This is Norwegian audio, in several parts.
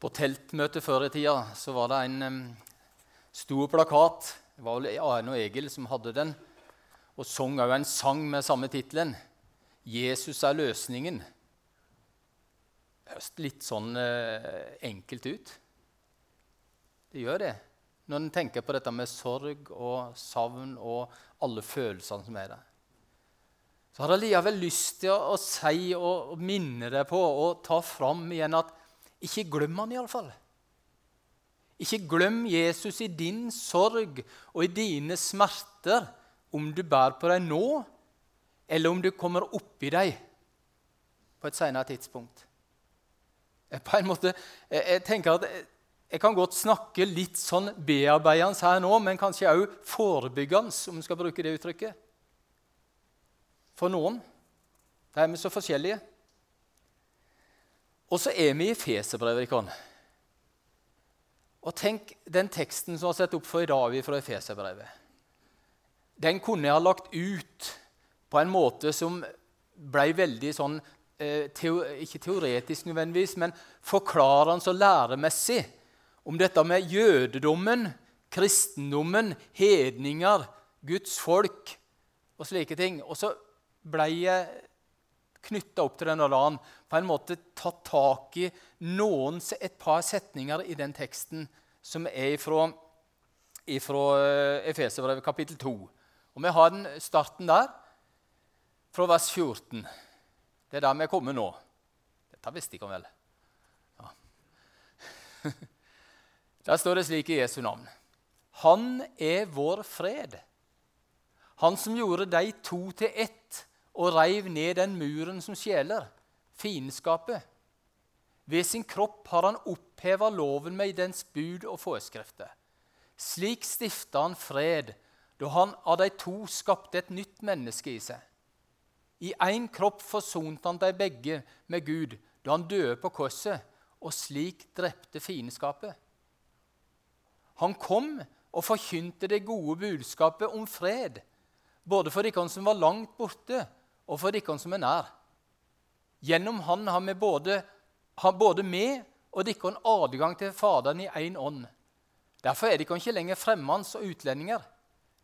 På teltmøte før i tida så var det en um, stor plakat. Det var vel Arne og Egil som hadde den. Og sang òg en sang med samme tittelen. 'Jesus er løsningen'. Det høres litt sånn uh, enkelt ut. Det gjør det. Når en tenker på dette med sorg og savn og alle følelsene som er der. Så har jeg likevel lyst til å, å si og, og minne deg på og ta fram igjen at ikke glem han iallfall. Ikke glem Jesus i din sorg og i dine smerter, om du bærer på dem nå, eller om du kommer oppi dem på et senere tidspunkt. På en måte, jeg, jeg tenker at jeg, jeg kan godt snakke litt sånn bearbeidende her nå, men kanskje òg forebyggende, om vi skal bruke det uttrykket. For noen. Der er vi så forskjellige. Og så er vi i Feserbrevet. Og tenk den teksten som har sett opp for i dag fra Efeserbrevet. Den kunne jeg ha lagt ut på en måte som ble veldig sånn eh, teo, Ikke teoretisk nødvendigvis, men forklarende og læremessig om dette med jødedommen, kristendommen, hedninger, Guds folk og slike ting. Og så ble jeg knytta opp til den eller annen, på en måte tatt tak i noen, et par setninger i den teksten som er fra, fra eh, Efeserbrevet kapittel 2. Og Vi har den starten der, fra vers 14. Det er der vi er kommet nå. Dette visste ikke vel. Ja. Der står det slik i Jesu navn. Han er vår fred. Han som gjorde de to til ett og reiv ned den muren som skjeler, fiendskapet. Ved sin kropp har han oppheva loven med dens bud og forskrifter. Slik stifta han fred da han av de to skapte et nytt menneske i seg. I én kropp forsonte han de begge med Gud da han døde på korset, og slik drepte fiendskapet. Han kom og forkynte det gode budskapet om fred, både for de som var langt borte, og for dere som er nær. Gjennom Han har vi både, har både vi og dere adgang til Faderen i én ånd. Derfor er dere ikke lenger fremmeds og utlendinger.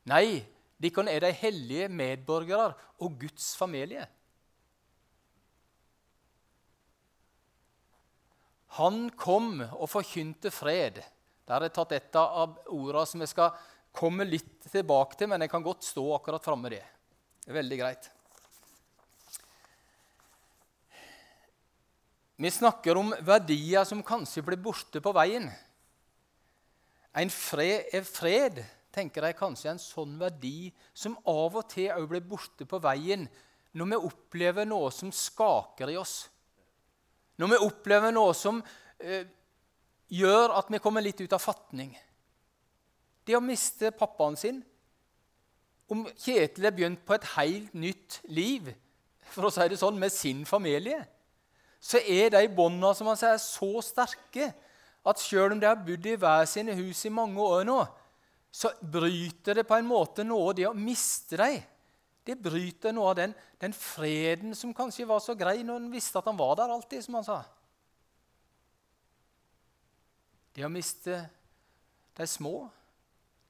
Nei, dere er de hellige medborgere og Guds familie. Han kom og forkynte fred. Der er tatt et av ordene som jeg skal komme litt tilbake til, men jeg kan godt stå akkurat framme det. Det er veldig greit. Vi snakker om verdier som kanskje blir borte på veien. En fred, er fred tenker jeg kanskje en sånn verdi som av og til også blir borte på veien når vi opplever noe som skaker i oss. Når vi opplever noe som eh, gjør at vi kommer litt ut av fatning. Det å miste pappaen sin Om Kjetil har begynt på et helt nytt liv for å si det sånn, med sin familie så er de båndene som han sier, så sterke at selv om de har bodd i hver sine hus i mange år nå, så bryter det på en måte noe det å miste dem. Det bryter noe av den, den, freden som kanskje var så grei når en visste at han var der alltid, som han sa. Det å miste de små.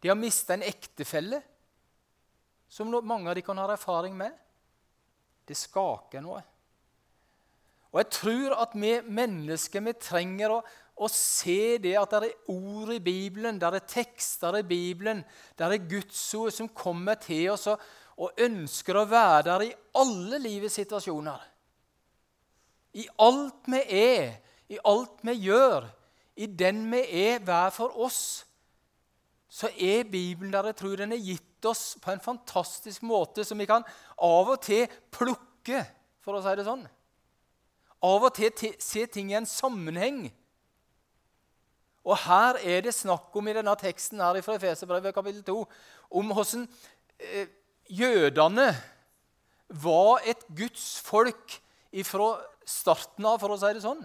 Det å miste en ektefelle, som mange av de kan ha erfaring med. Det skaker noe. Og jeg tror at vi mennesker vi trenger å, å se det at det er ord i Bibelen, det er tekster i Bibelen, det er Guds ord som kommer til oss og, og ønsker å være der i alle livets situasjoner. I alt vi er, i alt vi gjør, i den vi er hver for oss, så er Bibelen der jeg tror den er gitt oss på en fantastisk måte som vi kan av og til plukke, for å si det sånn av og til se ting i en sammenheng. Og her er det snakk om i denne teksten her fra Efeserbrevet kapittel 2 om hvordan eh, jødene var et Guds folk fra starten av, for å si det sånn.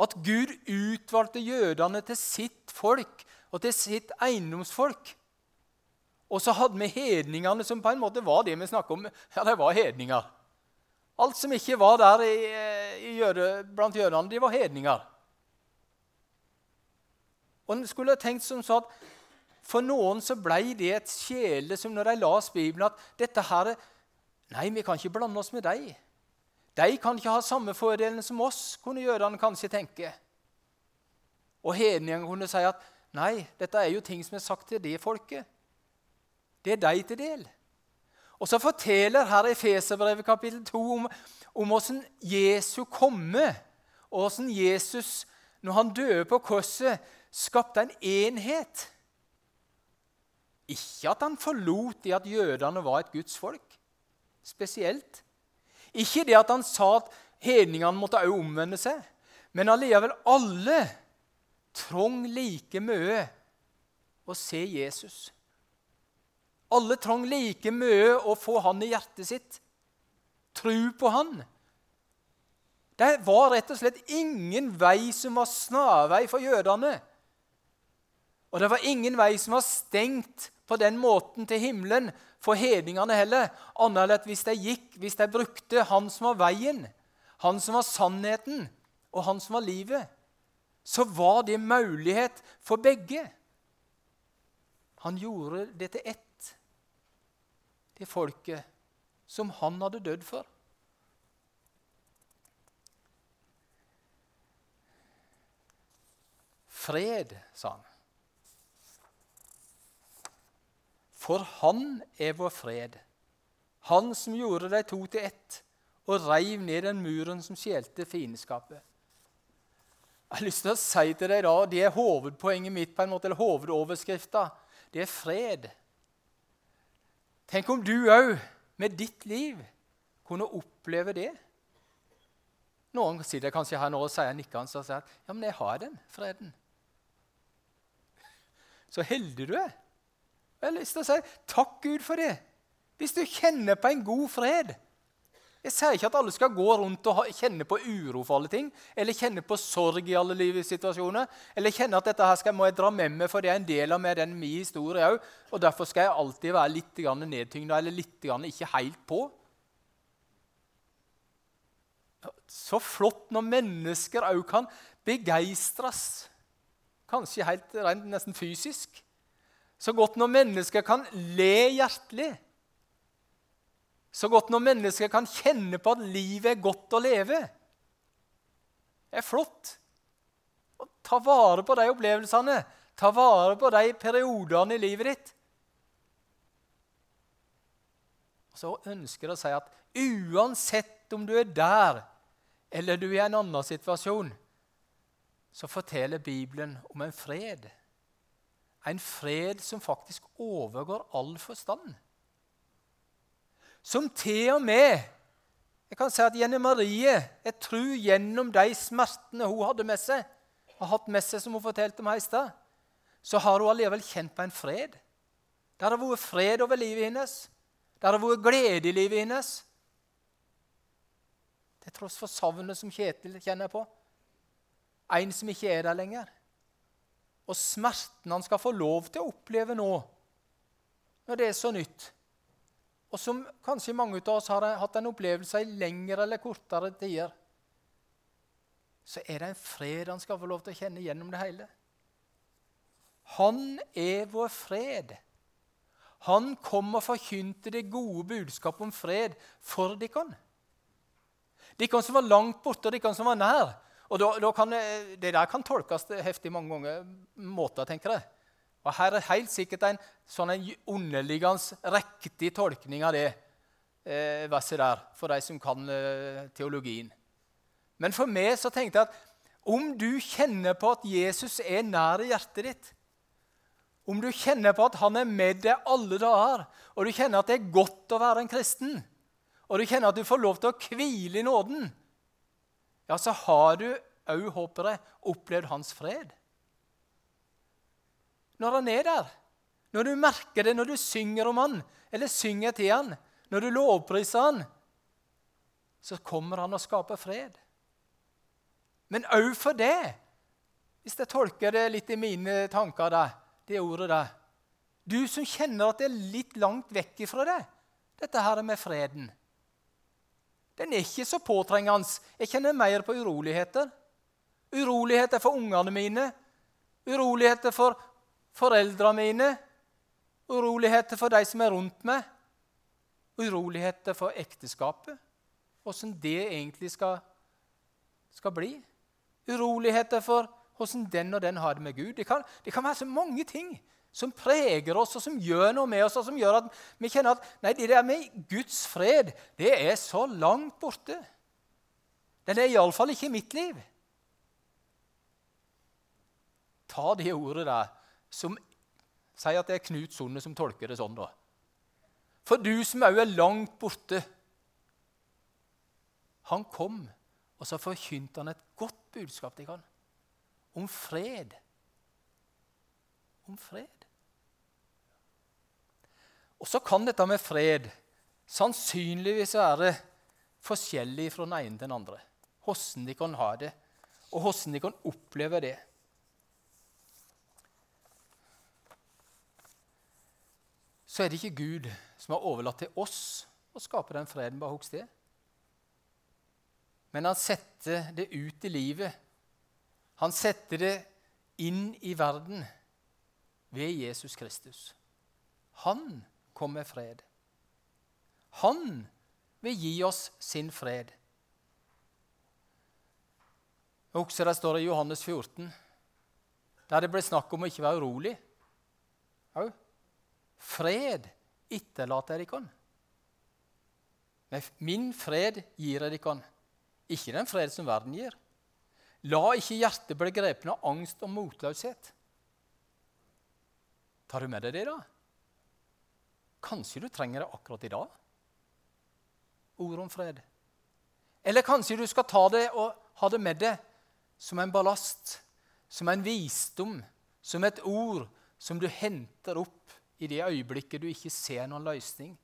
At Gud utvalgte jødene til sitt folk og til sitt eiendomsfolk. Og så hadde vi hedningene, som på en måte var det vi snakket om. Ja, det var hedninger. Alt som ikke var der i, i jøde, blant jødene, de var hedninger. Og en skulle tenkt som så at For noen så ble det et sjele som når de las Bibelen, at dette her Nei, vi kan ikke blande oss med dem. De kan ikke ha samme fordelene som oss, kunne jødene kanskje tenke. Og hedningene kunne si at nei, dette er jo ting som er sagt til det folket. Det er de til del. Og så forteller her i Feserbrevet kapittel 2 om, om hvordan Jesu komme, og hvordan Jesus, når han døde på korset, skapte en enhet. Ikke at han forlot det at jødene var et Guds folk, spesielt. Ikke det at han sa at hedningene måtte også omvende seg, men allikevel alle trong like mye å se Jesus. Alle trang like mye å få han i hjertet sitt, tro på han. Det var rett og slett ingen vei som var snarvei for jødene. Og det var ingen vei som var stengt på den måten til himmelen for hedningene heller, annet enn hvis de gikk, hvis de brukte han som var veien, han som var sannheten, og han som var livet, så var det mulighet for begge. Han gjorde det til ett det folket som han hadde dødd for. Fred, sa han. For han er vår fred, han som gjorde de to til ett og reiv ned den muren som skjelte fiendskapet. Jeg har lyst til å si til deg da, Det er hovedpoenget mitt, på en måte, eller hovedoverskrifta. Det er fred. Tenk om du òg, med ditt liv, kunne oppleve det. Noen sitter kanskje her nå og sier nikkende og sier at ja, men jeg har den freden. Så heldig du er. Jeg har lyst til å si takk Gud for det. Hvis du kjenner på en god fred, jeg sier ikke at alle skal gå rundt og kjenne på uro for alle ting, eller kjenne på sorg i alle livets situasjoner, eller kjenne at dette her skal, må jeg dra med meg, for det er en del av meg, den min historie òg, og derfor skal jeg alltid være litt nedtyngda eller litt ikke helt på. Så flott når mennesker òg kan begeistres, kanskje helt rent nesten fysisk. Så godt når mennesker kan le hjertelig. Så godt når mennesker kan kjenne på at livet er godt å leve. Det er flott. Og ta vare på de opplevelsene. Ta vare på de periodene i livet ditt. Så ønsker jeg å si at uansett om du er der eller du er i en annen situasjon, så forteller Bibelen om en fred. En fred som faktisk overgår all forstand som til og med jeg kan si at Jenny Marie jeg tror gjennom de smertene hun hadde med seg, har hatt med seg, som hun fortalte om her i sted, så har hun allikevel kjent på en fred. Det har vært fred over livet hennes. Det har vært glede i livet hennes. Til tross for savnet som Kjetil kjenner på. En som ikke er der lenger. Og smerten han skal få lov til å oppleve nå, når det er så nytt og som kanskje mange av oss har hatt en opplevelse i lengre eller kortere tider, så er det en fred han skal få lov til å kjenne gjennom det hele. Han er vår fred. Han kom og forkynte det gode budskapet om fred for dere. Dere som var langt borte, og dere som var nær. Og da, da kan, Det der kan tolkes heftig mange ganger måter, tenker jeg. Og Her er helt sikkert en sånn underliggende riktig tolkning av det eh, verset der, for de som kan eh, teologien. Men for meg så tenkte jeg at om du kjenner på at Jesus er nær i hjertet ditt, om du kjenner på at han er med deg alle dager, og du kjenner at det er godt å være en kristen, og du kjenner at du får lov til å hvile i nåden, ja, så har du òg, håper jeg, opplevd hans fred når han er der. Når du merker det når du synger om han, eller synger til han, når du lovpriser han, så kommer han og skaper fred. Men òg for det, hvis jeg tolker det litt i mine tanker, da, det ordet der Du som kjenner at det er litt langt vekk ifra det, dette her med freden. Den er ikke så påtrengende. Jeg kjenner mer på uroligheter. Uroligheter for ungene mine, Uroligheter for foreldrene mine. Uroligheter for de som er rundt meg. Uroligheter for ekteskapet. Åssen det egentlig skal, skal bli. Uroligheter for åssen den og den har det med Gud. Det kan, det kan være så mange ting som preger oss, og som gjør noe med oss, og som gjør at vi kjenner at nei, det der med Guds fred det er så langt borte. Den er iallfall ikke i mitt liv. Ta det ordet der som sier at det er Knut Sonne som tolker det sånn. da. For du som òg er langt borte. Han kom, og så forkynte han et godt budskap til han. Om fred. Om fred. Og så kan dette med fred sannsynligvis være forskjellig fra den ene til den andre. Hvordan de kan ha det, og hvordan de kan oppleve det. Så er det ikke Gud som har overlatt til oss å skape den freden bare hos det. Men han setter det ut i livet. Han setter det inn i verden ved Jesus Kristus. Han kom med fred. Han vil gi oss sin fred. Også det står i Johannes 14, der det ble snakk om å ikke være urolig. Fred etterlater jeg Men Min fred gir dere, ikke den fred som verden gir. La ikke hjertet bli grepet av angst og motløshet. Tar du med deg det, da? Kanskje du trenger det akkurat i dag? Ord om fred. Eller kanskje du skal ta det og ha det med deg som en ballast, som en visdom, som et ord som du henter opp i det øyeblikket du ikke ser noen løsning,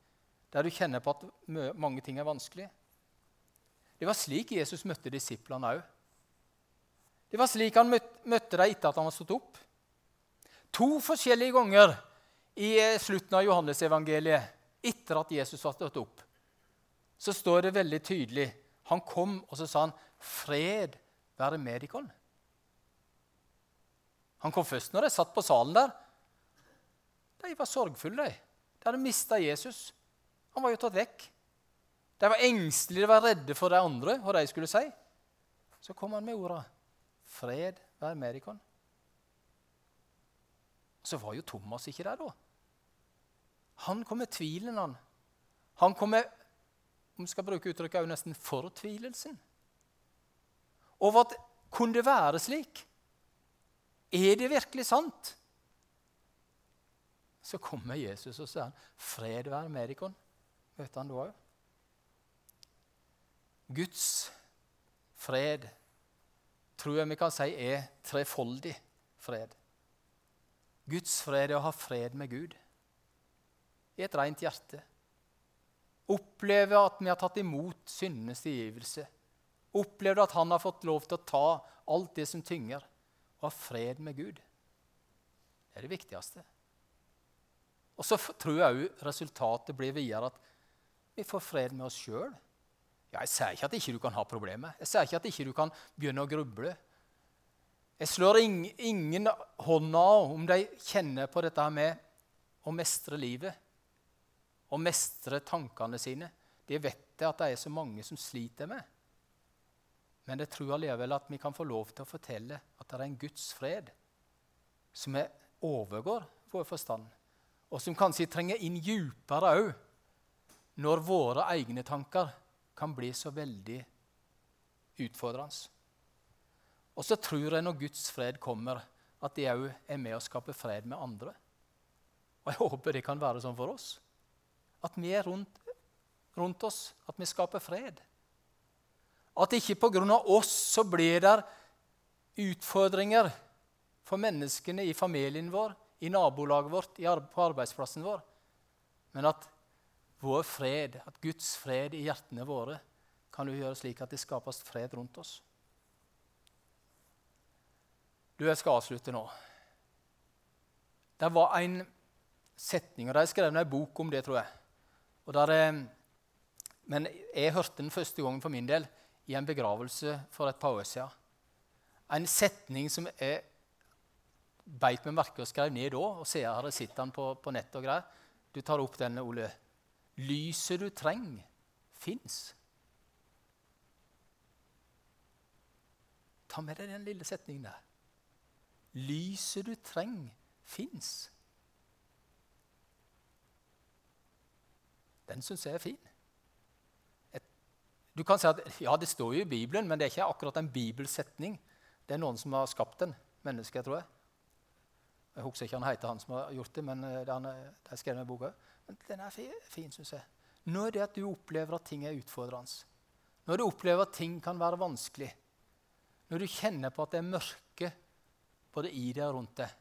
der du kjenner på at mange ting er vanskelig. Det var slik Jesus møtte disiplene òg. Det var slik han møtte dem etter at han var stått opp. To forskjellige ganger i eh, slutten av Johannesevangeliet, etter at Jesus var stått opp, så står det veldig tydelig Han kom, og så sa han, 'Fred være med dere'. Han kom først når de satt på salen der. De var sorgfulle. De De hadde mista Jesus. Han var jo tatt vekk. De var engstelige, de var redde for de andre, hva de skulle si. Så kom han med orda 'Fred være med dere'. Så var jo Thomas ikke der da. Han kom med tvilen, han. Han kom med om vi skal bruke uttrykket, nesten fortvilelsen. Over at kunne det være slik? Er det virkelig sant? Så kommer Jesus og sier han, 'Fred være med dere'. Møter han da òg? Guds fred tror jeg vi kan si er trefoldig fred. Guds fred er å ha fred med Gud i et rent hjerte. Oppleve at vi har tatt imot syndenes tilgivelse. Oppleve at han har fått lov til å ta alt det som tynger, og ha fred med Gud. Det er det viktigste. Og så tror jeg òg resultatet blir videre at vi får fred med oss sjøl. Ja, jeg sier ikke at ikke du kan ha problemer. Jeg sier ikke at ikke du kan begynne å gruble. Jeg slår ingen hånda om de kjenner på dette med å mestre livet. Å mestre tankene sine. Det vet jeg at det er så mange som sliter med. Men jeg tror allikevel at vi kan få lov til å fortelle at det er en Guds fred som overgår vår forstand og som kanskje trenger inn djupere òg når våre egne tanker kan bli så veldig utfordrende. Og så tror jeg når Guds fred kommer, at det òg er med å skape fred med andre. Og jeg håper det kan være sånn for oss. At vi er rundt, rundt oss, at vi skaper fred. At ikke pga. oss så blir det utfordringer for menneskene i familien vår, i nabolaget vårt, på arbeidsplassen vår. Men at vår fred, at Guds fred i hjertene våre kan jo gjøre slik at det skapes fred rundt oss. Du, Jeg skal avslutte nå. Det var en setning, og de skrev en bok om det, tror jeg. Der, eh, men jeg hørte den første gangen for min del i en begravelse for et par år siden. En setning som er beit meg merke og skrev ned da, og ser her, sitter han på, på nett og greier. Du tar opp denne, Ole. Lyset du trenger, fins. Ta med deg den lille setningen der. Lyset du trenger, fins. Den syns jeg er fin. Et, du kan si at ja, det står jo i Bibelen, men det er ikke akkurat en bibelsetning. Det er noen som har skapt den. Mennesker, tror jeg. Jeg husker ikke han heter han som har gjort det, men eh, det er skrevet i boka. Men den er fin, syns jeg. Når det at du opplever at ting er utfordrende, når du opplever at ting kan være vanskelig, når du kjenner på at det er mørke både i deg og rundt deg,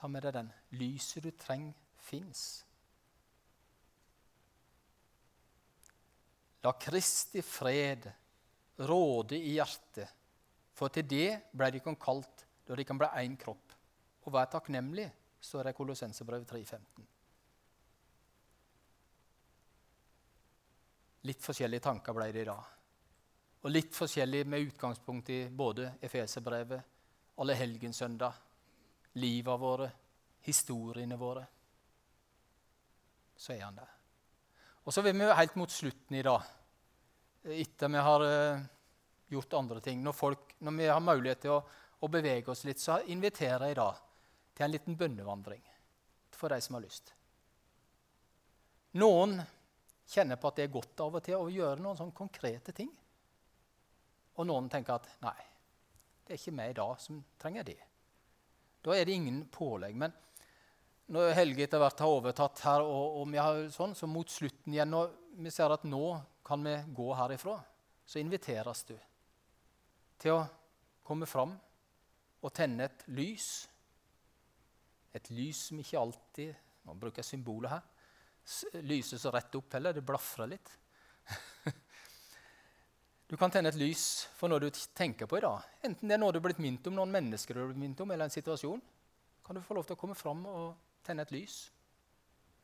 ta med deg den. Lyset du trenger, fins. La Kristi fred råde i hjertet, for til det ble de kalt da de kan bli én kropp. Og vær takknemlig, står det i Kolossensebrevet 3.15. Litt forskjellige tanker ble det i dag. Og litt forskjellig med utgangspunkt i både Efeserbrevet, alle helgensøndag, livet våre, historiene våre. Så er han der. Og så vil vi helt mot slutten i dag, etter vi har uh, gjort andre ting når, folk, når, vi har mulighet til å, å, bevege oss litt, så inviterer jeg da til en liten bønnevandring for de som har lyst. Noen kjenner på at det er godt av og til å gjøre noen sånne konkrete ting. Og noen tenker at nei, det er ikke meg da som trenger det. Da er det ingen pålegg. Men når Helge etter hvert har overtatt her, og, og vi har sånn, så mot slutten igjen, og vi ser at nå kan vi gå herifra, så inviteres du til å komme fram og tenne et lys. Et lys som ikke alltid Nå bruker jeg symbolet her. Lyset så rett opp heller. Det blafrer litt. Du kan tenne et lys for noe du tenker på i dag. Enten det er noe du er blitt minnet om, noen mennesker du er blitt minnet om, eller en situasjon. Kan du få lov til å komme fram og tenne et lys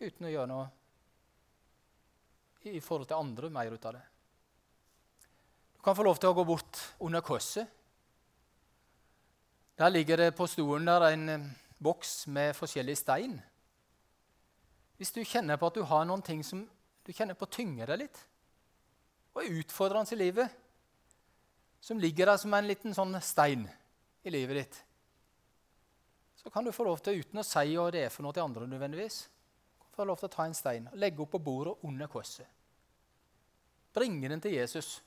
uten å gjøre noe i forhold til andre mer ut av det. Du kan få lov til å gå bort under korset. Der ligger det på stolen der en eh, boks med forskjellig stein. Hvis du kjenner på at du har noen ting som du kjenner på tynger deg litt, og er utfordrende i livet, som ligger der som en liten sånn stein i livet ditt, så kan du få lov til, uten å si hva det er for noe til andre nødvendigvis, få lov til å ta en stein og legge opp på bordet under korset. Bringe den til Jesus.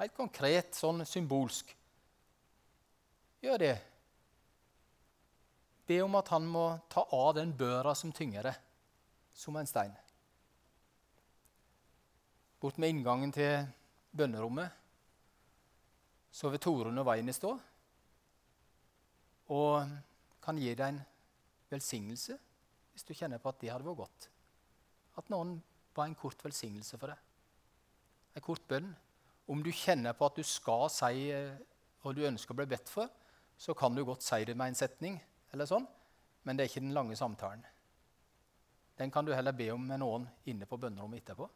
Helt konkret, sånn symbolsk. Gjør det. Be om at han må ta av den børa som tynger det, som en stein. Bort med inngangen til bønnerommet så vil Torunn og veiene stå og kan gi deg en velsignelse hvis du kjenner på at det hadde vært godt. At noen ba en kort velsignelse for deg. En kort bønn. Om du kjenner på at du skal si hva og du ønsker å bli bedt for, så kan du godt si det med en setning, eller sånn, men det er ikke den lange samtalen. Den kan du heller be om med noen inne på bønnerommet etterpå.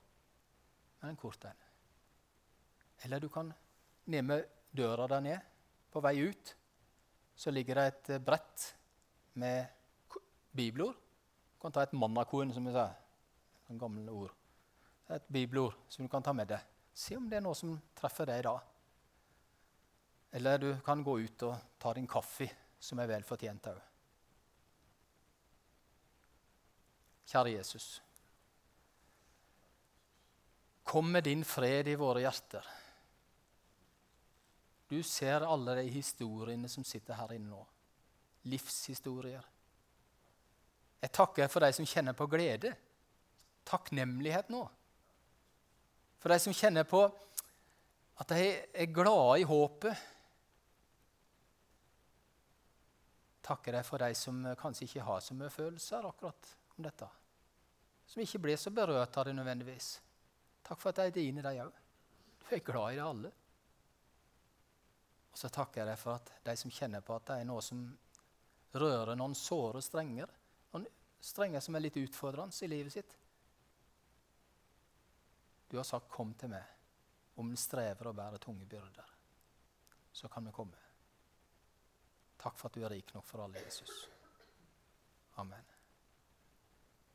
Men en kort en. Eller du kan ned med døra der ned, på vei ut, så ligger det et eh, brett med bibelord. Du kan ta et mannakorn, som vi sa. En gammel ord. Et bibelord som du kan ta med deg. Se om det er noe som treffer deg da. Eller du kan gå ut og ta din kaffe, som er vel fortjent òg. Kjære Jesus. Kom med din fred i våre hjerter. Du ser alle de historiene som sitter her inne nå. Livshistorier jeg takker for de som kjenner på glede, takknemlighet nå. For de som kjenner på at de er glade i håpet. Takker deg for de som kanskje ikke har så mye følelser akkurat om dette. Som ikke blir så berørt av det nødvendigvis. Takk for at de er dine, de òg. Du er glad i det alle. Og så takker jeg deg for at de som kjenner på at det er noe som rører noen såre strenger, noen strenger som er litt utfordrende i livet sitt. Du har sagt 'kom til meg' om en strever å bærer tunge byrder. Så kan vi komme. Takk for at du er rik nok for alle, Jesus.